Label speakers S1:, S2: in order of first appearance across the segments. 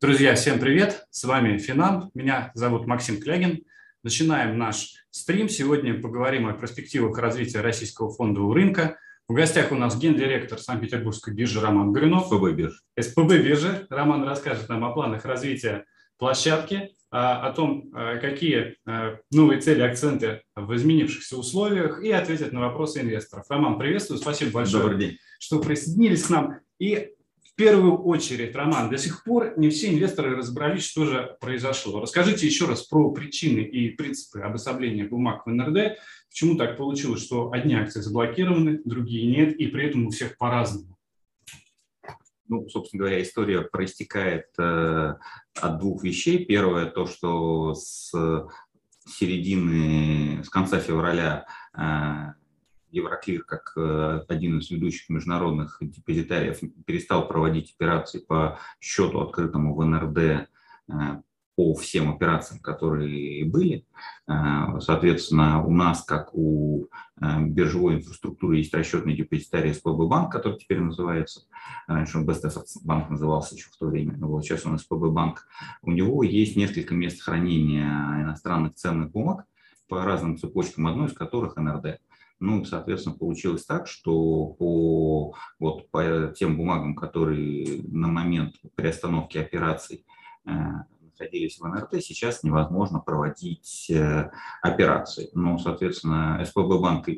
S1: Друзья, всем привет! С вами Финам. Меня зовут Максим Клягин. Начинаем наш стрим. Сегодня поговорим о перспективах развития российского фондового рынка. В гостях у нас гендиректор Санкт-Петербургской биржи Роман Горюнов.
S2: СПБ биржи.
S1: СПБ биржи. Роман расскажет нам о планах развития площадки, о том, какие новые цели, акценты в изменившихся условиях и ответит на вопросы инвесторов. Роман, приветствую, спасибо большое,
S2: Добрый день.
S1: что присоединились к нам. И первую очередь, Роман, до сих пор не все инвесторы разобрались, что же произошло. Расскажите еще раз про причины и принципы обособления бумаг в НРД. Почему так получилось, что одни акции заблокированы, другие нет, и при этом у всех по-разному?
S2: Ну, собственно говоря, история проистекает э, от двух вещей. Первое, то, что с середины, с конца февраля э, Евроклир, как э, один из ведущих международных депозитариев, перестал проводить операции по счету, открытому в НРД, э, по всем операциям, которые были. Э, соответственно, у нас, как у биржевой инфраструктуры, есть расчетный депозитарий СПБ банк, который теперь называется, раньше он Best банк назывался еще в то время, но вот сейчас он СПБ банк. У него есть несколько мест хранения иностранных ценных бумаг по разным цепочкам, одной из которых НРД. Ну, соответственно, получилось так, что по, вот, по тем бумагам, которые на момент приостановки операций э, находились в НРТ, сейчас невозможно проводить э, операции. Но, соответственно, СПБ банк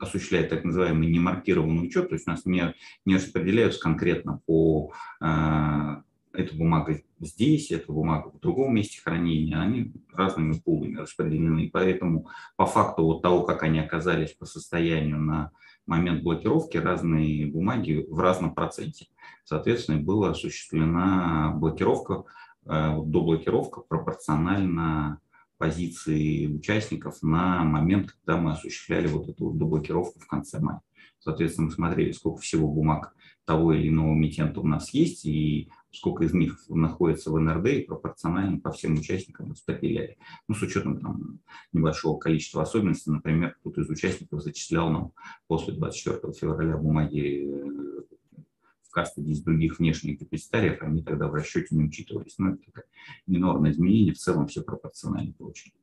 S2: осуществляет так называемый немаркированный учет, то есть у нас не, не распределяются конкретно по э, эта бумага здесь, эта бумага в другом месте хранения, они разными пулами распределены. Поэтому по факту вот того, как они оказались по состоянию на момент блокировки, разные бумаги в разном проценте. Соответственно, была осуществлена блокировка, э, до блокировка пропорционально позиции участников на момент, когда мы осуществляли вот эту доблокировку в конце мая. Соответственно, мы смотрели, сколько всего бумаг того или иного эмитента у нас есть, и сколько из них находится в НРД и пропорционально по всем участникам распределяли. Ну, с учетом там, небольшого количества особенностей, например, кто-то из участников зачислял нам после 24 февраля бумаги э, в кастоди из других внешних депозитариев, они тогда в расчете не учитывались. Но ну, это минорное изменение, в целом все пропорционально получили.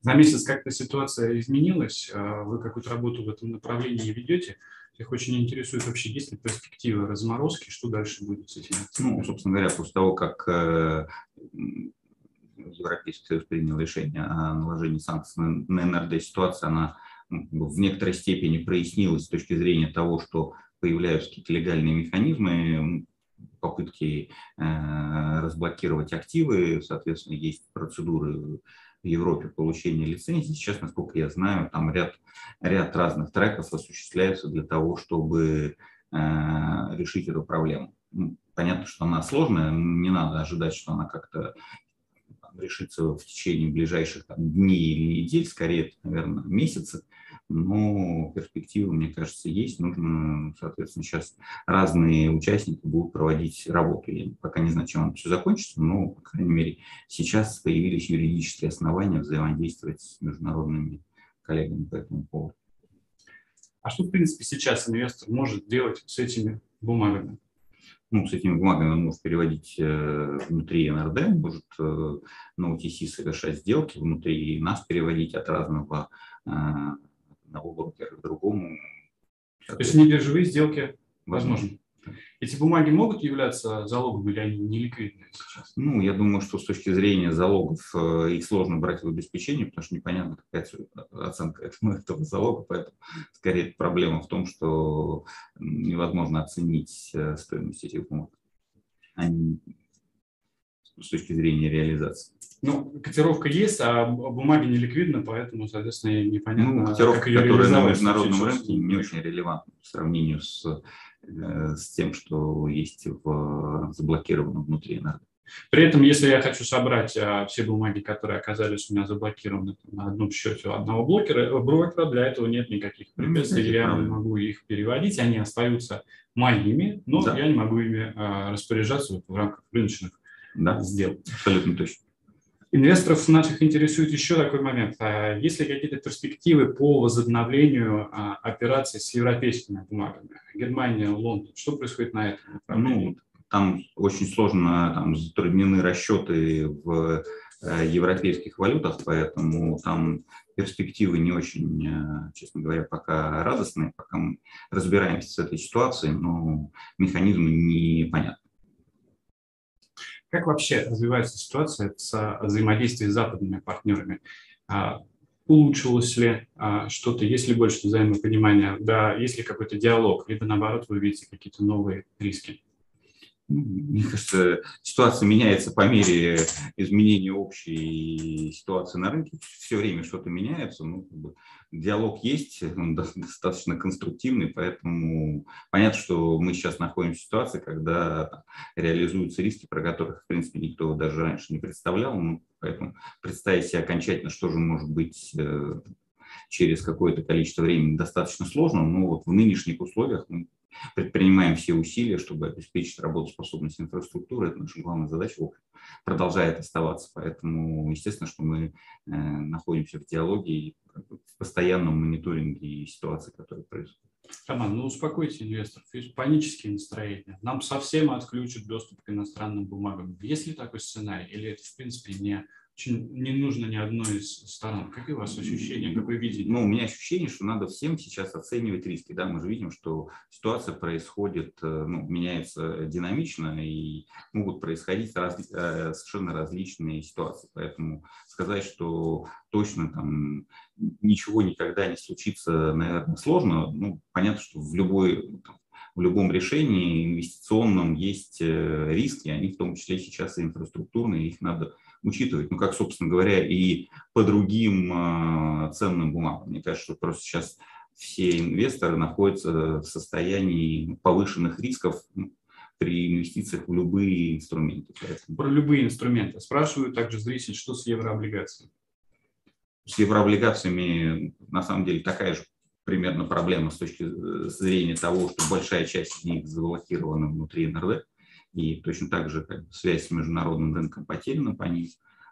S1: За месяц как-то ситуация изменилась, а вы какую-то работу в этом направлении ведете. Их очень интересует вообще, есть ли перспектива разморозки, что дальше будет с этим?
S2: Ну, собственно говоря, после того, как э, Европейский Союз принял решение о наложении санкций на НРД, ситуация, она ну, в некоторой степени прояснилась с точки зрения того, что появляются какие-то легальные механизмы, попытки э, разблокировать активы, соответственно, есть процедуры в Европе получения лицензии. Сейчас, насколько я знаю, там ряд, ряд разных треков осуществляются для того, чтобы э, решить эту проблему. Ну, понятно, что она сложная, не надо ожидать, что она как-то решится в течение ближайших там, дней или недель, скорее, наверное, месяцы но перспективы, мне кажется, есть. Нужно, соответственно, сейчас разные участники будут проводить работу. Я пока не знаю, чем это все закончится, но, по крайней мере, сейчас появились юридические основания взаимодействовать с международными коллегами по этому поводу.
S1: А что, в принципе, сейчас инвестор может делать с этими бумагами?
S2: ну, с этими бумагами он может переводить э, внутри НРД, может э, на OTC совершать сделки внутри нас переводить от разного э, одного брокера к другому.
S1: То есть не биржевые сделки возможны? Эти бумаги могут являться залогом или они не ликвидны сейчас?
S2: Ну, я думаю, что с точки зрения залогов э, их сложно брать в обеспечение, потому что непонятно, какая оценка этого, этого залога, поэтому скорее проблема в том, что невозможно оценить э, стоимость этих бумаг. Они с точки зрения реализации.
S1: Ну, котировка есть, а бумаги не ликвидны, поэтому, соответственно, непонятно,
S2: ну, котировка, как ее которая на международном рынке не очень релевантна по сравнению с, э, с тем, что есть в заблокированном внутри НРД.
S1: При этом, если я хочу собрать а, все бумаги, которые оказались у меня заблокированы на одном счете у одного блокера, э, брокера, для этого нет никаких препятствий. Я правильно. могу их переводить, они остаются моими, но да. я не могу ими а, распоряжаться в рамках рыночных
S2: да. сделок. Абсолютно точно.
S1: Инвесторов наших интересует еще такой момент. А есть ли какие-то перспективы по возобновлению а, операций с европейскими бумагами? Германия, Лондон. Что происходит на этом
S2: Ну, там очень сложно там, затруднены расчеты в э, европейских валютах, поэтому там перспективы не очень, э, честно говоря, пока радостные, пока мы разбираемся с этой ситуацией, но механизмы непонятны.
S1: Как вообще развивается ситуация с взаимодействием с западными партнерами? А, улучшилось ли а, что-то, есть ли больше взаимопонимания, да, есть ли какой-то диалог, либо наоборот вы видите какие-то новые риски?
S2: Мне кажется, ситуация меняется по мере изменения общей ситуации на рынке. Все время что-то меняется. Ну, как бы, диалог есть, он достаточно конструктивный, поэтому понятно, что мы сейчас находимся в ситуации, когда реализуются риски, про которых, в принципе, никто даже раньше не представлял. Ну, поэтому представить себе окончательно, что же может быть э, через какое-то количество времени достаточно сложно, но вот в нынешних условиях мы предпринимаем все усилия, чтобы обеспечить работоспособность инфраструктуры. Это наша главная задача продолжает оставаться. Поэтому, естественно, что мы э, находимся в диалоге и в постоянном мониторинге ситуации, которая происходит.
S1: Роман, ну успокойте инвесторов. Есть панические настроения. Нам совсем отключат доступ к иностранным бумагам. Есть ли такой сценарий? Или это, в принципе, не не нужно ни одной из сторон. Какие у вас ощущения, какое видение?
S2: Ну, у меня ощущение, что надо всем сейчас оценивать риски. Да, мы же видим, что ситуация происходит, э, ну, меняется динамично и могут происходить раз, э, совершенно различные ситуации. Поэтому сказать, что точно там ничего никогда не случится, наверное, сложно. Ну, понятно, что в любой в любом решении инвестиционном есть э, риски, они в том числе сейчас и инфраструктурные, их надо учитывать, ну, как, собственно говоря, и по другим э, ценным бумагам. Мне кажется, что просто сейчас все инвесторы находятся в состоянии повышенных рисков ну, при инвестициях в любые инструменты.
S1: Поэтому... Про любые инструменты. Спрашиваю также зритель, что с еврооблигациями?
S2: С еврооблигациями на самом деле такая же примерно проблема с точки зрения того, что большая часть из них заблокирована внутри НРД и точно так же как бы, связь с международным рынком потеряна по ним.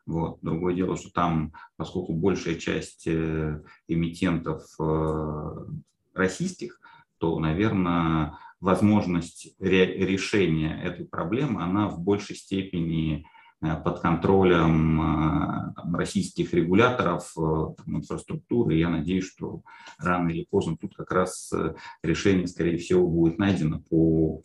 S2: Вот. Другое дело, что там, поскольку большая часть э, эмитентов э, российских, то, наверное, возможность ре- решения этой проблемы, она в большей степени э, под контролем там, российских регуляторов там, инфраструктуры. Я надеюсь, что рано или поздно тут как раз решение, скорее всего, будет найдено по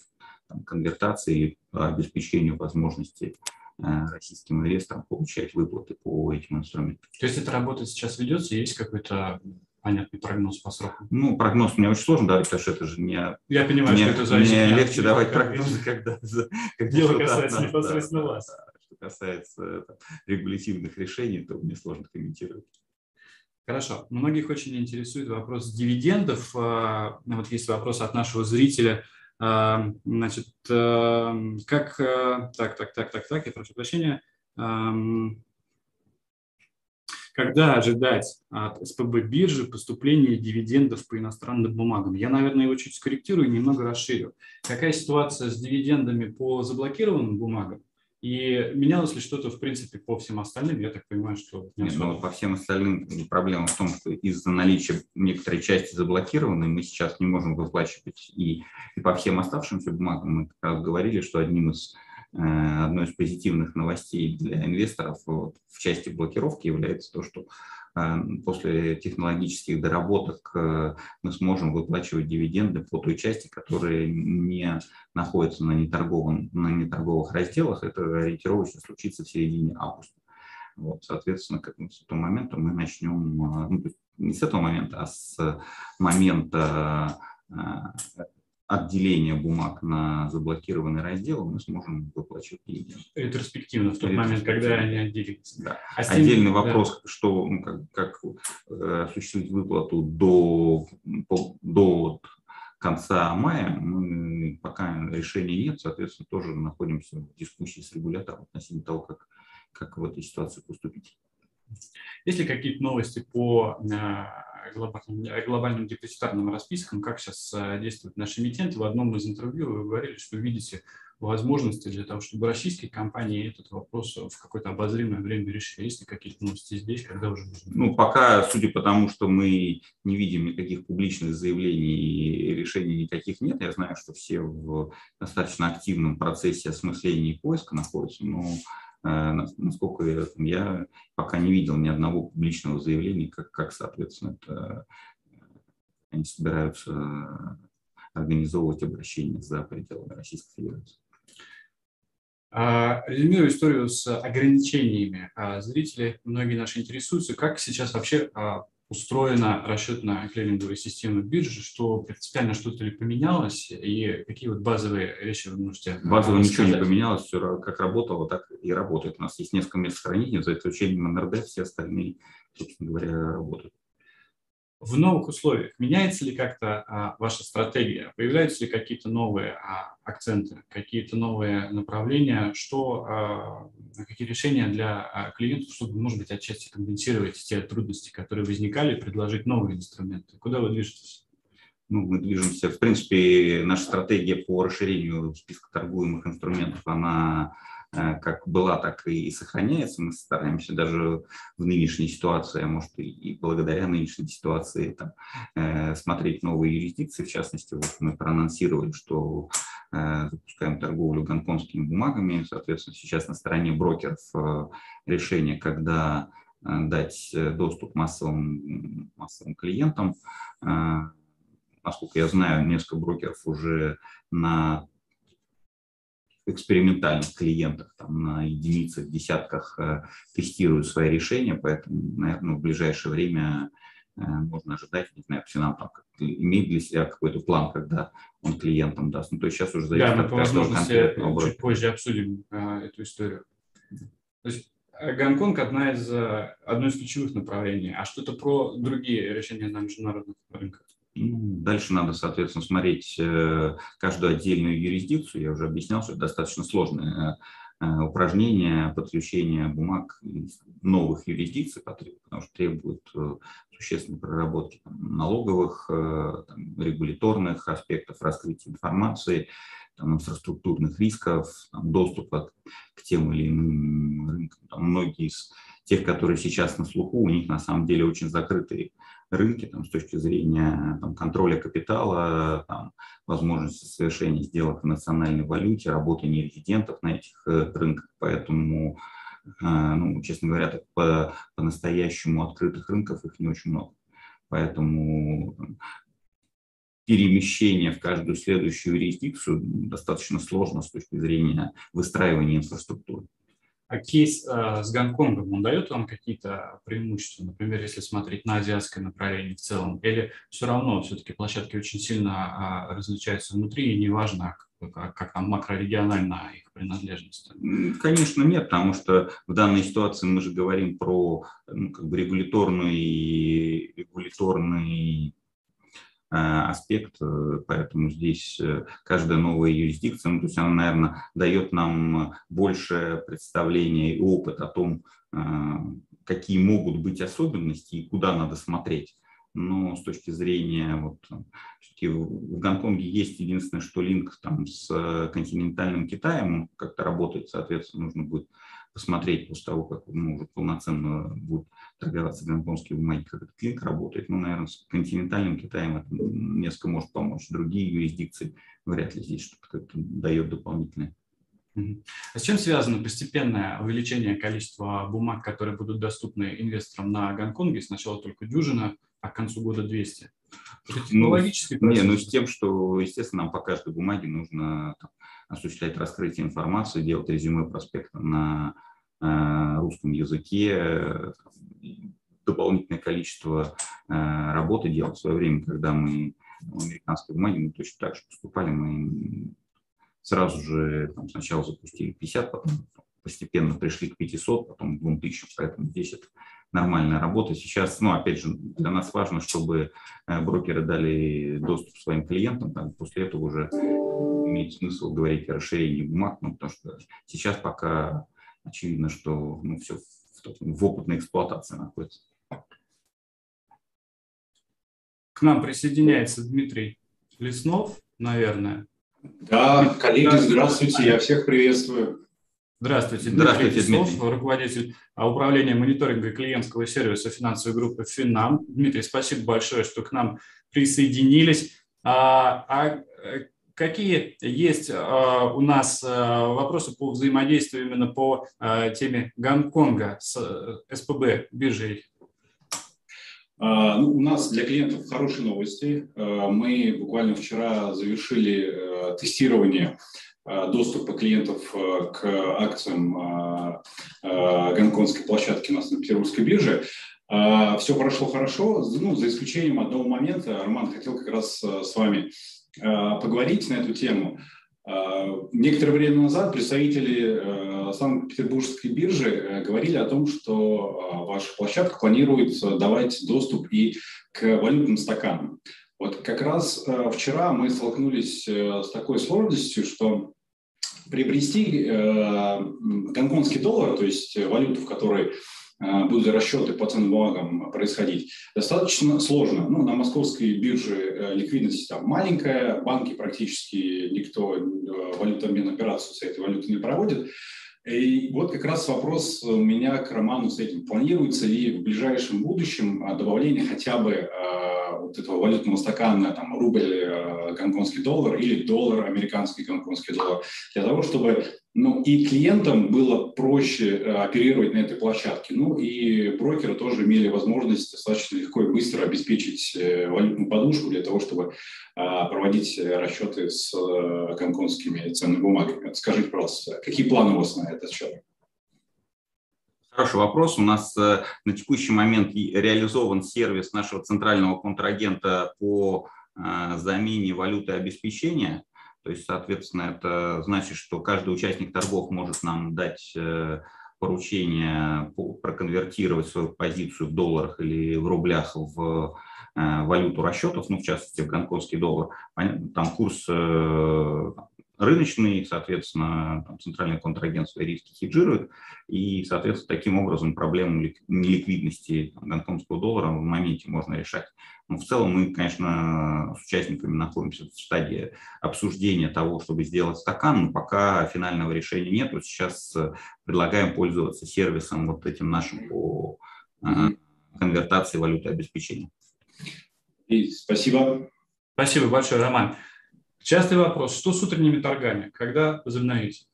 S2: там, конвертации, обеспечению возможности э, российским инвесторам получать выплаты по этим инструментам.
S1: То есть эта работа сейчас ведется, есть какой-то понятный прогноз по срокам?
S2: Ну, прогноз мне очень сложно давать, потому что это же не...
S1: Я понимаю, мне, что это зависит
S2: Мне легче давать прогнозы, когда...
S1: когда Дело касается непосредственно да, вас. Да,
S2: что касается там, регулятивных решений, то мне сложно комментировать.
S1: Хорошо. Многих очень интересует вопрос дивидендов. А, вот есть вопрос от нашего зрителя – Значит, как... Э, так, так, так, так, так, я прошу прощения. Когда ожидать от СПБ биржи поступления дивидендов по иностранным бумагам? Я, наверное, его чуть скорректирую немного расширю. Какая ситуация с дивидендами по заблокированным бумагам? И менялось ли что-то, в принципе, по всем остальным? Я так понимаю, что...
S2: Не Нет, ну, по всем остальным проблема в том, что из-за наличия некоторой части заблокированной мы сейчас не можем выплачивать. И, и по всем оставшимся бумагам мы как раз говорили, что одним из э, одной из позитивных новостей для инвесторов в части блокировки является то, что Э, после технологических доработок э, мы сможем выплачивать дивиденды по той части, которая не находится на, неторговом, на неторговых разделах. Это ориентировочно случится в середине августа. Вот, соответственно, к этому, с этого момента мы начнем, э, ну, не с этого момента, а с момента отделения бумаг на заблокированный раздел, мы сможем выплачивать деньги.
S1: Ретроспективно, в тот момент, когда они отделятся.
S2: Да. А Отдельный тем, вопрос, да. что, ну, как, как э, осуществить выплату до, до конца мая, мы, пока решения нет, соответственно, тоже находимся в дискуссии с регулятором относительно того, как, как в этой ситуации поступить.
S1: Есть ли какие-то новости по глобальным, глобальным депозитарным распискам, как сейчас действуют наши эмитенты? В одном из интервью вы говорили, что видите возможности для того, чтобы российские компании этот вопрос в какое-то обозримое время решили? Есть ли какие-то новости здесь, когда уже
S2: нужно? Ну, пока, судя по тому, что мы не видим никаких публичных заявлений и решений никаких нет, я знаю, что все в достаточно активном процессе осмысления и поиска находятся, но э, насколько я, пока не видел ни одного публичного заявления, как, как соответственно, это, э, они собираются организовывать обращение за пределами Российской Федерации.
S1: А, резюмирую историю с ограничениями. А, зрители, многие наши интересуются, как сейчас вообще а, устроена расчетная клиринговая система биржи, что принципиально что-то ли поменялось, и какие вот базовые вещи вы можете
S2: Базово ничего не поменялось, все как работало, так и работает. У нас есть несколько мест хранения, за исключением НРД, все остальные, собственно говоря, работают
S1: в новых условиях меняется ли как-то а, ваша стратегия? Появляются ли какие-то новые а, акценты, какие-то новые направления? Что, а, какие решения для а, клиентов, чтобы, может быть, отчасти компенсировать те трудности, которые возникали, предложить новые инструменты? Куда вы движетесь?
S2: Ну, мы движемся, в принципе, наша стратегия по расширению списка торгуемых инструментов, она как была, так и сохраняется. Мы стараемся даже в нынешней ситуации, а может и благодаря нынешней ситуации, там, э, смотреть новые юрисдикции. В частности, вот мы проанонсировали, что э, запускаем торговлю гонконгскими бумагами. Соответственно, сейчас на стороне брокеров решение, когда дать доступ массовым, массовым клиентам. Насколько я знаю, несколько брокеров уже на экспериментальных клиентах, там, на единицах, десятках э, тестируют свои решения, поэтому, наверное, в ближайшее время э, можно ожидать, не знаю, Псинам там имеет для себя какой-то план, когда он клиентам даст. Ну, то есть сейчас уже
S1: зависит да, мы по возможности чуть позже обсудим а, эту историю. То есть Гонконг одна из, одно из ключевых направлений. А что-то про другие решения на международных рынках?
S2: Дальше надо, соответственно, смотреть э, каждую отдельную юрисдикцию. Я уже объяснял, что это достаточно сложное э, упражнение подключения бумаг новых юрисдикций, потому что требует э, существенной проработки там, налоговых, там, регуляторных аспектов, раскрытия информации, там, инфраструктурных рисков, там, доступа к тем или иным рынкам. Там многие из тех, которые сейчас на слуху, у них на самом деле очень закрытые рынки там, с точки зрения там, контроля капитала, там, возможности совершения сделок в национальной валюте, работы нерезидентов на этих э, рынках. Поэтому, э, ну, честно говоря, по, по-настоящему открытых рынков их не очень много. Поэтому перемещение в каждую следующую юрисдикцию достаточно сложно с точки зрения выстраивания инфраструктуры.
S1: А кейс э, с Гонконгом, он дает вам какие-то преимущества, например, если смотреть на азиатское направление в целом, или все равно все-таки площадки очень сильно э, различаются внутри, и неважно, как, как там макрорегиональная их принадлежность?
S2: Конечно, нет, потому что в данной ситуации мы же говорим про ну, как бы регуляторный, регуляторный аспект, э, поэтому здесь э, каждая новая юрисдикция, ну, то есть она, наверное, дает нам больше представления и опыт о том, какие могут быть особенности и куда надо смотреть. Но с точки зрения, вот, в Гонконге есть единственное, что линк там с континентальным Китаем, как-то работает, соответственно, нужно будет посмотреть после того, как ну, уже полноценно будут торговаться гонконгские бумаги, как этот клик работает. Ну, наверное, с континентальным Китаем это несколько может помочь. Другие юрисдикции вряд ли здесь что-то дает дополнительное.
S1: А с чем связано постепенное увеличение количества бумаг, которые будут доступны инвесторам на Гонконге? Сначала только дюжина, а к концу года 200.
S2: Ну, Не, ну с тем, что, естественно, нам по каждой бумаге нужно там, осуществлять раскрытие информации, делать резюме проспекта на э, русском языке, дополнительное количество э, работы делать в свое время, когда мы в американской бумаге мы точно так же поступали, мы сразу же там, сначала запустили 50, потом постепенно пришли к 500, потом к 2000, поэтому здесь это нормальная работа. Сейчас, ну, опять же, для нас важно, чтобы э, брокеры дали доступ своим клиентам, там, после этого уже имеет смысл говорить о расширении бумаг, ну, потому что сейчас пока очевидно, что ну, все в в опытной эксплуатации находится.
S1: К нам присоединяется Дмитрий Леснов, наверное.
S3: Да, коллеги, здравствуйте, я всех приветствую.
S1: Здравствуйте, Дмитрий Здравствуйте, Леснов, Дмитрий. руководитель управления мониторинга клиентского сервиса финансовой группы «Финам». Дмитрий, спасибо большое, что к нам присоединились. А, а какие есть а, у нас а, вопросы по взаимодействию именно по а, теме Гонконга с э, СПБ биржей
S3: ну, у нас для клиентов хорошие новости. Мы буквально вчера завершили тестирование доступа клиентов к акциям гонконгской площадки у нас на Петербургской бирже. Все прошло хорошо, ну, за исключением одного момента. Роман хотел как раз с вами поговорить на эту тему. Некоторое время назад представители Санкт-Петербургской биржи э, говорили о том, что ваша площадка планирует давать доступ и к валютным стаканам. Вот как раз э, вчера мы столкнулись э, с такой сложностью, что приобрести гонконгский доллар, то есть валюту, в которой будут расчеты по ценным бумагам происходить, достаточно сложно. Ну, на московской бирже ликвидность там маленькая, банки практически никто валютообмен операцию с этой валютой не проводит. И вот как раз вопрос у меня к Роману с этим. Планируется ли в ближайшем будущем добавление хотя бы э, вот этого валютного стакана, там, рубль, э, гонконгский доллар или доллар, американский гонконгский доллар, для того, чтобы ну, и клиентам было проще э, оперировать на этой площадке, ну и брокеры тоже имели возможность достаточно легко и быстро обеспечить э, валютную подушку для того, чтобы а, проводить расчеты с э, гонконгскими ценными бумагами. Скажите, пожалуйста, какие планы у вас на этот счет?
S2: Хороший вопрос. У нас на текущий момент реализован сервис нашего центрального контрагента по замене валюты обеспечения – то есть, соответственно, это значит, что каждый участник торгов может нам дать э, поручение проконвертировать свою позицию в долларах или в рублях в э, валюту расчетов, ну, в частности, в гонконгский доллар. Там курс э, рыночный, соответственно, там, центральный контрагент свои риски хеджирует, и, соответственно, таким образом проблему неликвидности гонконгского доллара в моменте можно решать. Но в целом мы, конечно, с участниками находимся в стадии обсуждения того, чтобы сделать стакан, но пока финального решения нет. Вот сейчас э, предлагаем пользоваться сервисом вот этим нашим по э, конвертации валюты обеспечения.
S3: И спасибо.
S1: Спасибо большое, Роман. Частый вопрос. Что с утренними торгами? Когда возобновите?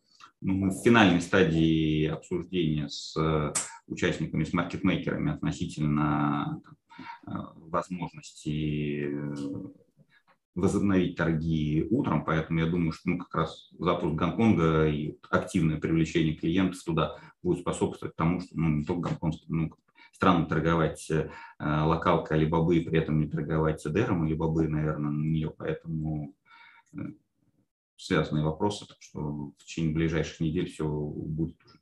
S2: Ну, мы в финальной стадии обсуждения с э, участниками, с маркетмейкерами относительно э, возможности э, возобновить торги утром, поэтому я думаю, что ну, как раз запуск Гонконга и активное привлечение клиентов туда будет способствовать тому, что ну, не только гонконгский, ну, странно торговать э, локалкой Алибабы и при этом не торговать ЦДРом Алибабы, наверное, на нее, поэтому связанные вопросы, так что в течение ближайших недель все будет уже.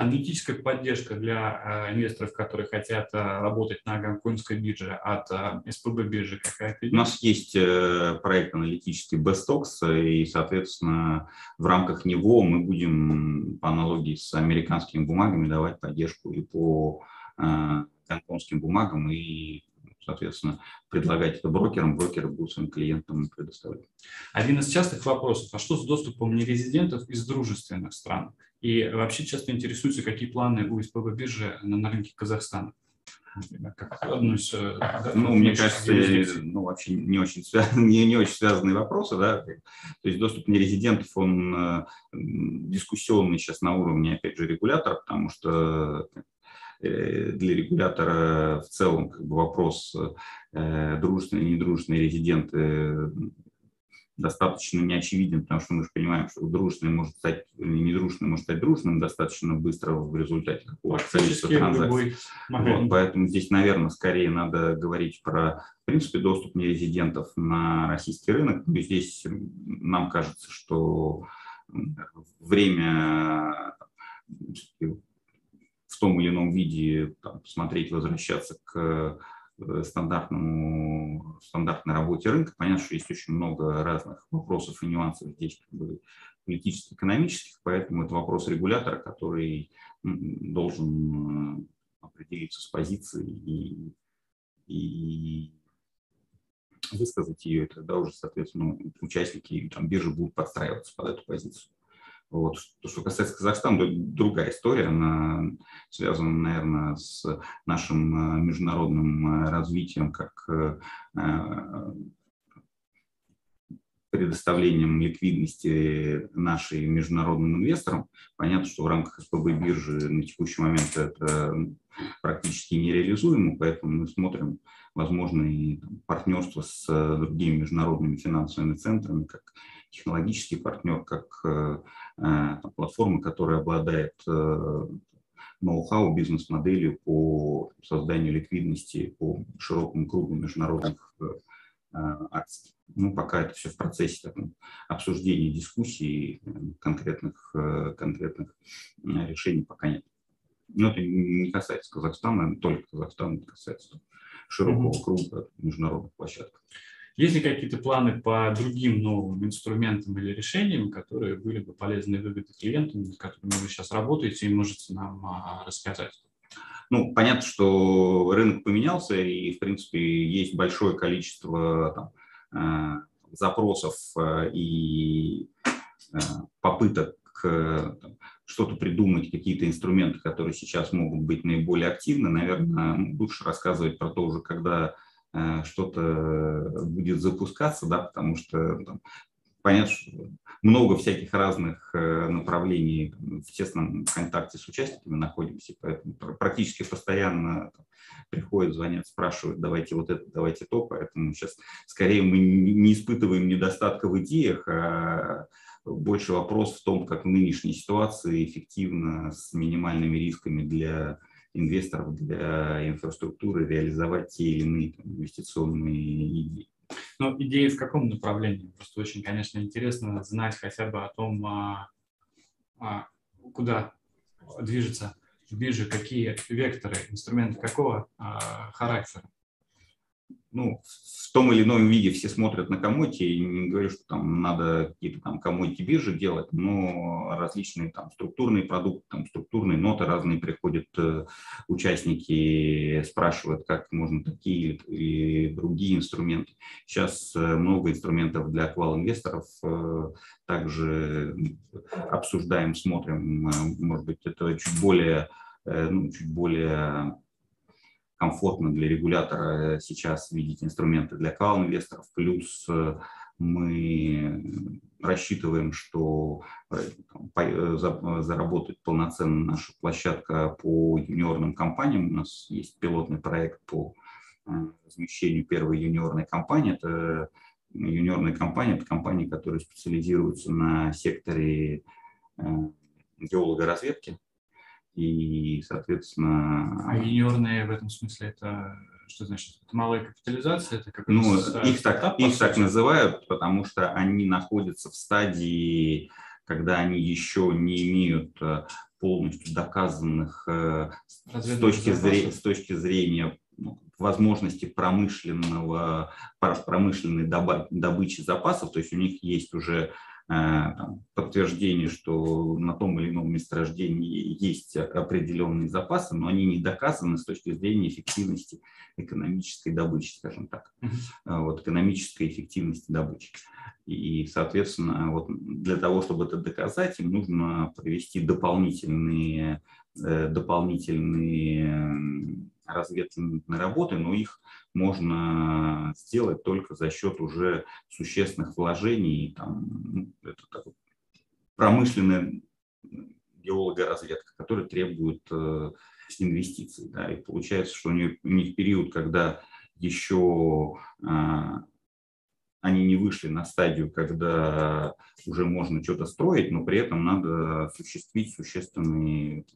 S1: Аналитическая поддержка для э, инвесторов, которые хотят э, работать на гонконгской бирже от э, СПБ биржи какая-то
S2: У нас есть проект аналитический Bestox, и, соответственно, в рамках него мы будем по аналогии с американскими бумагами давать поддержку и по гонконгским бумагам, и соответственно, предлагать это брокерам, брокеры будут своим клиентам предоставлять.
S1: Один из частых вопросов, а что с доступом нерезидентов из дружественных стран? И вообще часто интересуются, какие планы у СПБ биржи на, рынке Казахстана?
S2: Как э, да, ну, мне кажется, ну, вообще не очень, не, не очень связанные вопросы, да, то есть доступ нерезидентов, он э, дискуссионный сейчас на уровне, опять же, регулятора, потому что для регулятора в целом как бы вопрос э, дружественные и недружественные резиденты достаточно неочевиден, потому что мы же понимаем, что дружественный может стать, недружественный может стать дружественным достаточно быстро в результате какого-то количества транзакций. Вот, поэтому здесь, наверное, скорее надо говорить про, в принципе, доступ нерезидентов на российский рынок. И здесь нам кажется, что время том или ином виде там, смотреть, возвращаться к э, стандартному, стандартной работе рынка. Понятно, что есть очень много разных вопросов и нюансов здесь как бы, политически-экономических, поэтому это вопрос регулятора, который должен определиться с позицией и, и высказать ее, и тогда уже, соответственно, участники там, биржи будут подстраиваться под эту позицию. Вот. То, что касается Казахстана, другая история, она связана, наверное, с нашим э, международным э, развитием как э, предоставлением ликвидности нашей международным инвесторам. Понятно, что в рамках СПБ биржи на текущий момент это практически нереализуемо, поэтому мы смотрим возможные партнерства с другими международными финансовыми центрами, как технологический партнер, как э, э, платформа, которая обладает э, ноу-хау, бизнес-моделью по созданию ликвидности по широкому кругу международных акций. Ну, пока это все в процессе таком, обсуждения, дискуссии, конкретных, конкретных решений пока нет. Но это не касается Казахстана, только Казахстана, это касается широкого круга международных площадок.
S1: Есть ли какие-то планы по другим новым инструментам или решениям, которые были бы полезны и выгодны клиентам, с которыми вы сейчас работаете и можете нам а, рассказать?
S2: Ну, понятно, что рынок поменялся, и, в принципе, есть большое количество там, э, запросов э, и э, попыток что-то придумать, какие-то инструменты, которые сейчас могут быть наиболее активны. Наверное, лучше рассказывать про то уже, когда что-то будет запускаться, да, потому что там, понятно, что много всяких разных э, направлений в тесном контакте с участниками находимся, поэтому практически постоянно приходят, звонят, спрашивают, давайте вот это, давайте то, поэтому сейчас скорее мы не испытываем недостатка в идеях, а больше вопрос в том, как в нынешней ситуации эффективно с минимальными рисками для инвесторов для инфраструктуры реализовать те или иные там, инвестиционные идеи.
S1: Ну, идеи в каком направлении? Просто очень, конечно, интересно знать хотя бы о том, а, а, куда движется биржа, какие векторы, инструменты какого а, характера
S2: ну, в том или ином виде все смотрят на коммодити, и не говорю, что там надо какие-то там коммодити биржи делать, но различные там структурные продукты, там структурные ноты разные приходят э, участники, спрашивают, как можно такие или другие инструменты. Сейчас э, много инструментов для аквал-инвесторов, э, также обсуждаем, смотрим, может быть, это чуть более, ну, чуть более комфортно для регулятора э, сейчас видеть инструменты для квал-инвесторов. Плюс э, мы рассчитываем, что э, заработает полноценно наша площадка по юниорным компаниям. У нас есть пилотный проект по размещению первой юниорной компании. Это юниорная компания, это компании, которые специализируются на секторе геологоразведки и, соответственно...
S1: А юниорные в этом смысле это что значит? Это малая капитализация? Это
S2: как ну, их так, их так называют, потому что они находятся в стадии, когда они еще не имеют э, полностью доказанных э, с точки, зрения, с точки зрения возможности промышленного, промышленной добычи запасов, то есть у них есть уже там, подтверждение, что на том или ином месторождении есть определенные запасы, но они не доказаны с точки зрения эффективности экономической добычи, скажем так, uh-huh. вот, экономической эффективности добычи. И, соответственно, вот для того, чтобы это доказать, им нужно провести дополнительные, э, дополнительные разведывательные работы, но их можно сделать только за счет уже существенных вложений. Там, ну, это такой промышленная геологоразведка, которая требует э, инвестиций. Да, и получается, что у них, у них период, когда еще э, они не вышли на стадию, когда уже можно что-то строить, но при этом надо осуществить существенные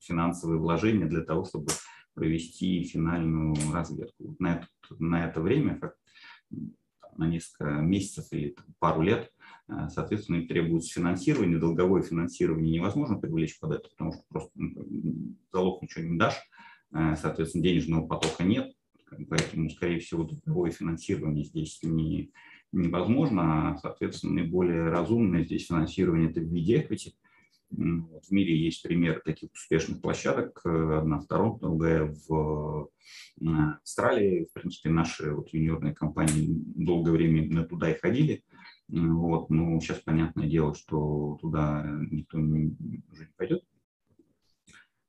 S2: финансовые вложения для того, чтобы провести финальную разведку. На это, на это время, как на несколько месяцев или пару лет, э, соответственно, требуется финансирование. Долговое финансирование невозможно привлечь под это, потому что просто ну, залог ничего не дашь, э, соответственно, денежного потока нет, поэтому, скорее всего, долговое финансирование здесь не, невозможно, а, соответственно, наиболее разумное здесь финансирование это в виде equity. В мире есть примеры таких успешных площадок. Одна в Торонто, другая в Австралии. В принципе, наши вот юниорные компании долгое время именно туда и ходили. Вот. Но сейчас понятное дело, что туда никто не, уже не пойдет.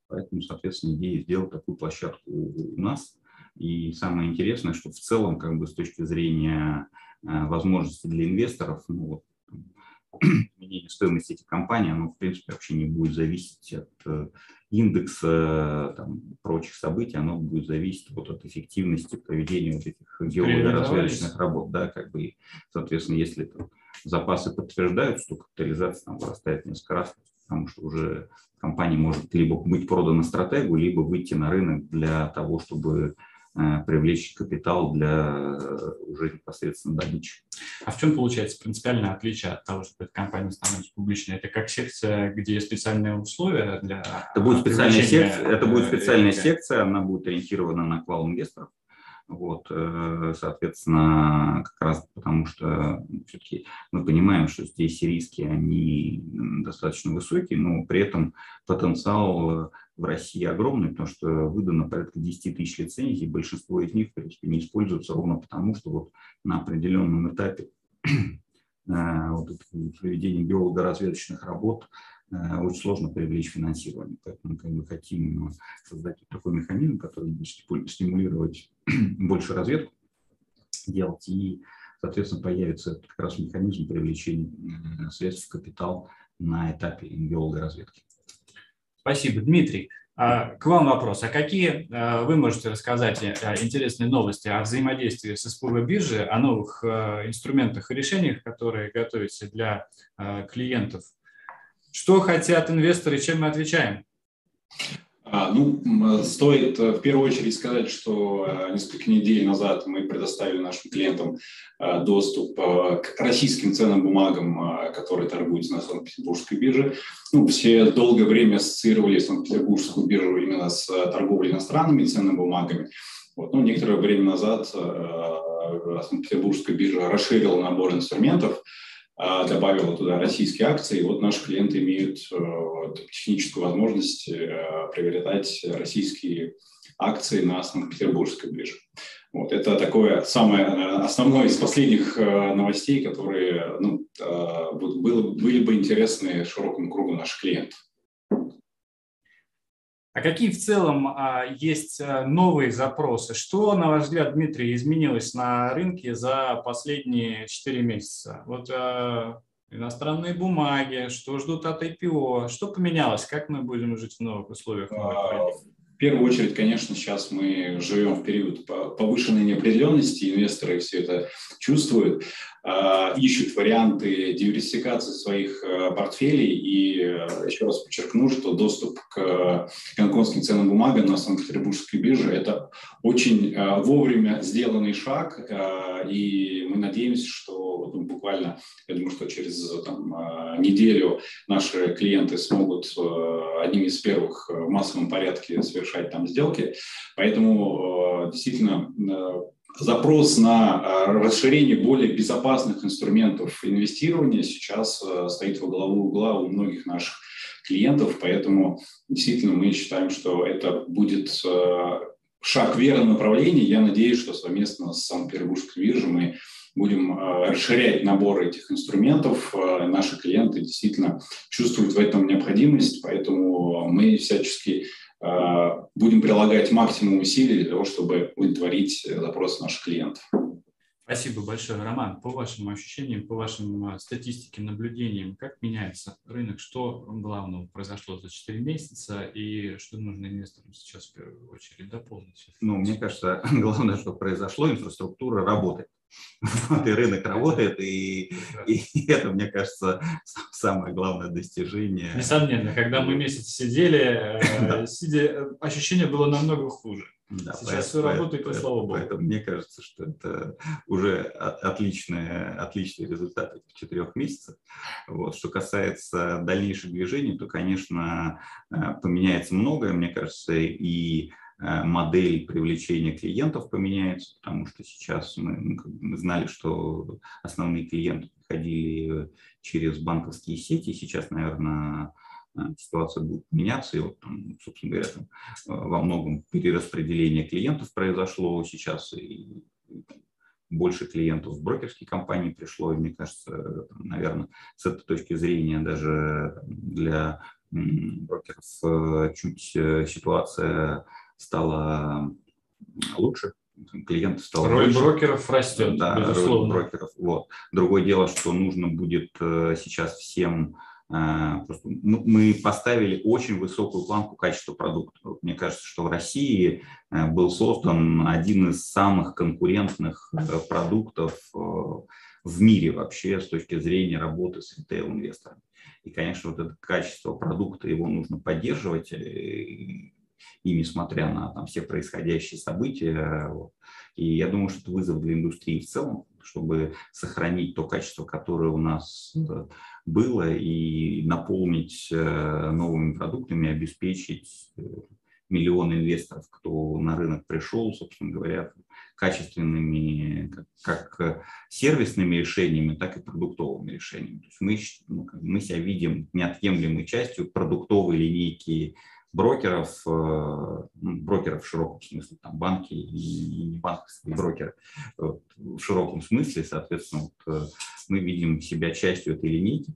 S2: Поэтому, соответственно, идея сделать такую площадку у нас. И самое интересное, что в целом, как бы с точки зрения э, возможностей для инвесторов, ну, вот, изменение стоимости этих компаний, оно, в принципе, вообще не будет зависеть от э, индекса там, прочих событий, оно будет зависеть вот от эффективности проведения вот этих геологоразведочных работ. Да, как бы, соответственно, если там, запасы подтверждаются, то капитализация там вырастает несколько раз, потому что уже компания может либо быть продана стратегу, либо выйти на рынок для того, чтобы привлечь капитал для э, уже непосредственно добычи.
S1: А в чем получается принципиальное отличие от того, что эта компания становится публичной? Это как секция, где есть специальные условия для
S2: Это будет специальная секция, это будет специальная секция, она будет ориентирована на квал инвесторов. Вот, э, соответственно, как раз потому что все-таки мы понимаем, что здесь риски, они достаточно высокие, но при этом потенциал в России огромный, потому что выдано порядка 10 тысяч лицензий, большинство из них, в принципе, не используются ровно потому, что вот на определенном этапе э, вот проведения геолого-разведочных работ Э, очень сложно привлечь финансирование. Поэтому как бы, хотим создать такой механизм, который будет стимулировать больше разведку делать, и, соответственно, появится как раз механизм привлечения э, средств в капитал на этапе геологой разведки.
S1: Спасибо. Дмитрий, а, к вам вопрос. А какие э, вы можете рассказать интересные новости о взаимодействии с СПБ биржи, о новых инструментах и решениях, которые готовите для клиентов что хотят инвесторы, чем мы отвечаем?
S3: А, ну, стоит э, в первую очередь сказать, что э, несколько недель назад мы предоставили нашим клиентам э, доступ к российским ценным бумагам, которые торгуются на Санкт-Петербургской бирже. Ну, все долгое время ассоциировали Санкт-Петербургскую биржу именно с торговлей иностранными ценными бумагами. Вот. Ну, некоторое время назад Санкт-Петербургская биржа расширила набор инструментов, добавила туда российские акции. И вот наши клиенты имеют э, техническую возможность э, приобретать российские акции на Санкт-Петербургской бирже. Вот, это такое самое основное из последних э, новостей, которые ну, были бы интересны широкому кругу наших клиентов.
S1: А какие в целом а, есть а, новые запросы? Что, на ваш взгляд, Дмитрий, изменилось на рынке за последние 4 месяца? Вот а, иностранные бумаги, что ждут от IPO, что поменялось, как мы будем жить в новых условиях? Новых
S3: в первую очередь, конечно, сейчас мы живем в период повышенной неопределенности, инвесторы все это чувствуют. Э, ищут варианты диверсификации своих э, портфелей. И э, еще раз подчеркну, что доступ к гонконгским ценным бумагам на Санкт-Петербургской бирже – это очень вовремя сделанный шаг, и мы надеемся, что ну, буквально, я думаю, что через там, неделю наши клиенты смогут одними из первых в массовом порядке совершать там сделки. Поэтому действительно запрос на э, расширение более безопасных инструментов инвестирования сейчас э, стоит во главу угла у многих наших клиентов, поэтому действительно мы считаем, что это будет э, шаг в верном направлении. Я надеюсь, что совместно с Санкт-Петербургской биржей мы будем расширять набор этих инструментов. Наши клиенты действительно чувствуют в этом необходимость, поэтому мы всячески будем прилагать максимум усилий для того, чтобы удовлетворить запросы наших клиентов.
S1: Спасибо большое, Роман. По вашим ощущениям, по вашим э, статистике, наблюдениям, как меняется рынок, что главного произошло за 4 месяца и что нужно инвесторам сейчас в первую очередь дополнить?
S2: Ну, мне кажется, главное, что произошло, инфраструктура работает. Вот, и рынок работает, и, и это, мне кажется, самое главное достижение.
S1: Несомненно, когда мы месяц сидели, э, сидя, ощущение было намного хуже. Да, Сейчас поэтому, все работает, поэтому, и слава богу.
S2: Поэтому мне кажется, что это уже отличный, отличный результат этих четырех месяцев. Вот. Что касается дальнейших движений, то, конечно, э, поменяется многое, мне кажется, и модель привлечения клиентов поменяется, потому что сейчас мы, мы знали, что основные клиенты приходили через банковские сети, сейчас, наверное, ситуация будет меняться, и вот, там, собственно говоря, там, во многом перераспределение клиентов произошло сейчас, и больше клиентов в брокерские компании пришло, и мне кажется, наверное, с этой точки зрения даже для брокеров э, чуть э, ситуация стала лучше, клиентов стало
S1: Роль
S2: больше.
S1: брокеров растет,
S2: да,
S1: безусловно.
S2: Роль брокеров, вот. Другое дело, что нужно будет э, сейчас всем Просто мы поставили очень высокую планку качества продукта. Мне кажется, что в России был создан один из самых конкурентных продуктов в мире вообще с точки зрения работы с ритейл-инвесторами. И, конечно, вот это качество продукта, его нужно поддерживать, э, и, несмотря на там, все происходящие события. Вот. И я думаю, что это вызов для индустрии в целом, чтобы сохранить то качество, которое у нас э, было, и наполнить э, новыми продуктами, обеспечить миллион инвесторов, кто на рынок пришел, собственно говоря, качественными как, как сервисными решениями, так и продуктовыми решениями. То есть мы, ну, мы себя видим неотъемлемой частью продуктовой линейки брокеров, э, ну, брокеров в широком смысле, там банки и не банковские брокеры вот, в широком смысле, соответственно, вот, э, мы видим себя частью этой линейки.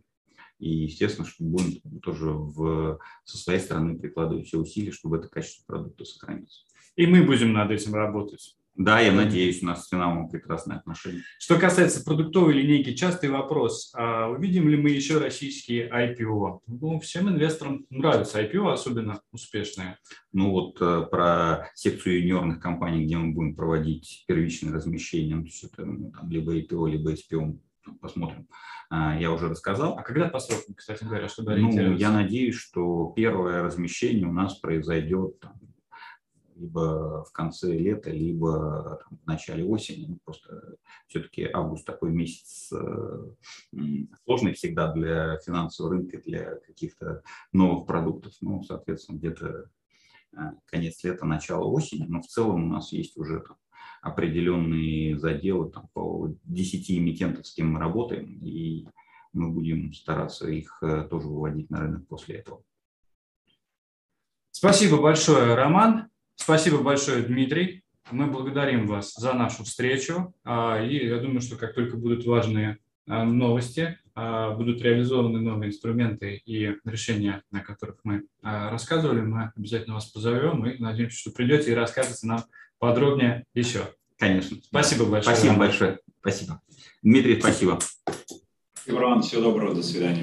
S2: И, естественно, что будем тоже в, со своей стороны прикладывать все усилия, чтобы это качество продукта сохранить.
S1: И мы будем над этим работать.
S2: Да, я надеюсь, у нас с Финамом прекрасные отношения.
S1: Что касается продуктовой линейки, частый вопрос. А увидим ли мы еще российские IPO? Ну, всем инвесторам нравятся IPO, особенно успешные.
S2: Ну вот э, про секцию юниорных компаний, где мы будем проводить первичное размещение, ну, то есть это ну, там, либо IPO, либо SPO, посмотрим. А, я уже рассказал.
S1: А когда по срокам, кстати говоря, чтобы
S2: Ну, я надеюсь, что первое размещение у нас произойдет там, либо в конце лета, либо там, в начале осени. Ну, просто все-таки август такой месяц э, сложный всегда для финансового рынка, для каких-то новых продуктов. Ну, соответственно, где-то э, конец лета, начало осени. Но в целом у нас есть уже там, определенные заделы там, по 10 эмитентов, с кем мы работаем, и мы будем стараться их э, тоже выводить на рынок после этого.
S1: Спасибо большое, Роман. Спасибо большое, Дмитрий. Мы благодарим вас за нашу встречу. А, и я думаю, что как только будут важные а, новости, а, будут реализованы новые инструменты и решения, о которых мы рассказывали, мы обязательно вас позовем и надеемся, что придете и расскажете нам подробнее еще.
S2: Конечно.
S1: Спасибо большое.
S2: Спасибо большое. Спасибо. Дмитрий, спасибо.
S3: Иван, всего доброго, до свидания.